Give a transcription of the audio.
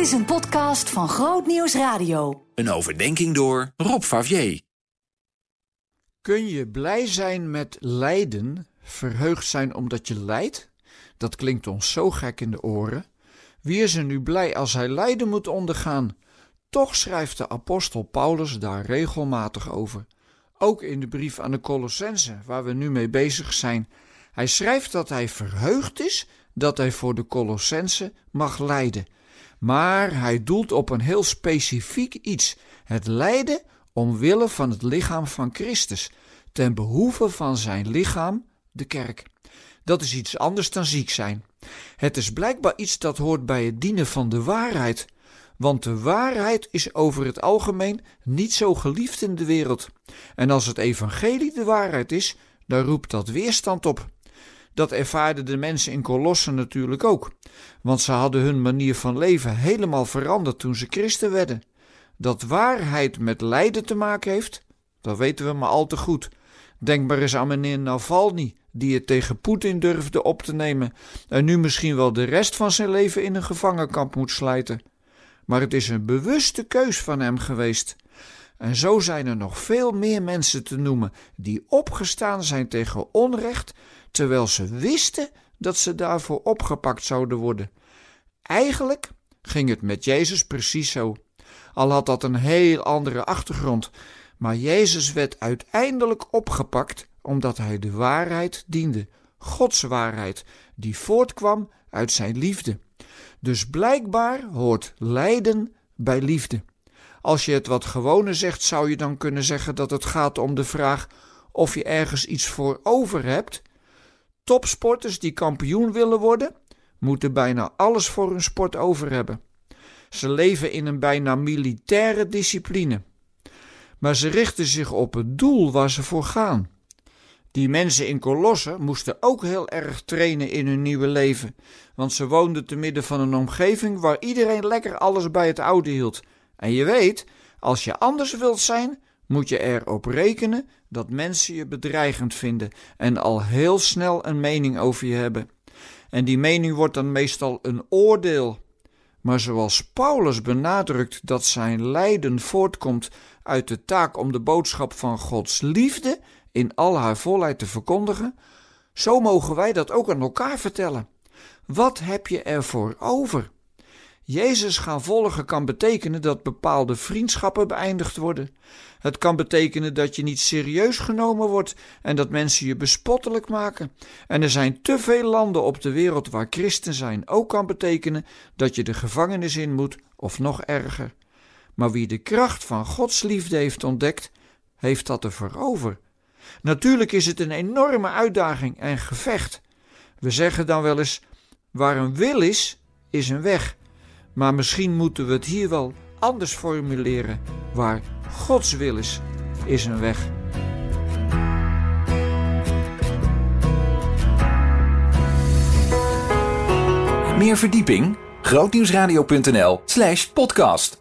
Dit is een podcast van Groot Nieuws Radio. Een overdenking door Rob Favier. Kun je blij zijn met lijden, verheugd zijn omdat je lijdt? Dat klinkt ons zo gek in de oren. Wie is er nu blij als hij lijden moet ondergaan? Toch schrijft de apostel Paulus daar regelmatig over. Ook in de brief aan de Colossense, waar we nu mee bezig zijn. Hij schrijft dat hij verheugd is dat hij voor de Colossense mag lijden. Maar hij doelt op een heel specifiek iets: het lijden omwille van het lichaam van Christus, ten behoeve van zijn lichaam, de kerk. Dat is iets anders dan ziek zijn. Het is blijkbaar iets dat hoort bij het dienen van de waarheid. Want de waarheid is over het algemeen niet zo geliefd in de wereld. En als het evangelie de waarheid is, dan roept dat weerstand op. Dat ervaarden de mensen in Kolossen natuurlijk ook, want ze hadden hun manier van leven helemaal veranderd toen ze christen werden. Dat waarheid met lijden te maken heeft, dat weten we maar al te goed. Denk maar eens aan meneer Navalny, die het tegen Poetin durfde op te nemen en nu misschien wel de rest van zijn leven in een gevangenkamp moet slijten. Maar het is een bewuste keus van hem geweest. En zo zijn er nog veel meer mensen te noemen die opgestaan zijn tegen onrecht, terwijl ze wisten dat ze daarvoor opgepakt zouden worden. Eigenlijk ging het met Jezus precies zo. Al had dat een heel andere achtergrond, maar Jezus werd uiteindelijk opgepakt omdat hij de waarheid diende, Gods waarheid, die voortkwam uit zijn liefde. Dus blijkbaar hoort lijden bij liefde. Als je het wat gewoner zegt, zou je dan kunnen zeggen dat het gaat om de vraag of je ergens iets voor over hebt. Topsporters die kampioen willen worden, moeten bijna alles voor hun sport over hebben. Ze leven in een bijna militaire discipline. Maar ze richten zich op het doel waar ze voor gaan. Die mensen in Colosse moesten ook heel erg trainen in hun nieuwe leven, want ze woonden te midden van een omgeving waar iedereen lekker alles bij het oude hield. En je weet, als je anders wilt zijn, moet je erop rekenen dat mensen je bedreigend vinden en al heel snel een mening over je hebben. En die mening wordt dan meestal een oordeel. Maar zoals Paulus benadrukt dat zijn lijden voortkomt uit de taak om de boodschap van Gods liefde in al haar volheid te verkondigen, zo mogen wij dat ook aan elkaar vertellen. Wat heb je ervoor over? Jezus gaan volgen kan betekenen dat bepaalde vriendschappen beëindigd worden. Het kan betekenen dat je niet serieus genomen wordt en dat mensen je bespottelijk maken. En er zijn te veel landen op de wereld waar christen zijn ook kan betekenen dat je de gevangenis in moet of nog erger. Maar wie de kracht van Gods liefde heeft ontdekt, heeft dat ervoor over. Natuurlijk is het een enorme uitdaging en gevecht. We zeggen dan wel eens: waar een wil is, is een weg. Maar misschien moeten we het hier wel anders formuleren. Waar Gods wil is, is een weg. Meer verdieping? grootnieuwsradio.nl/podcast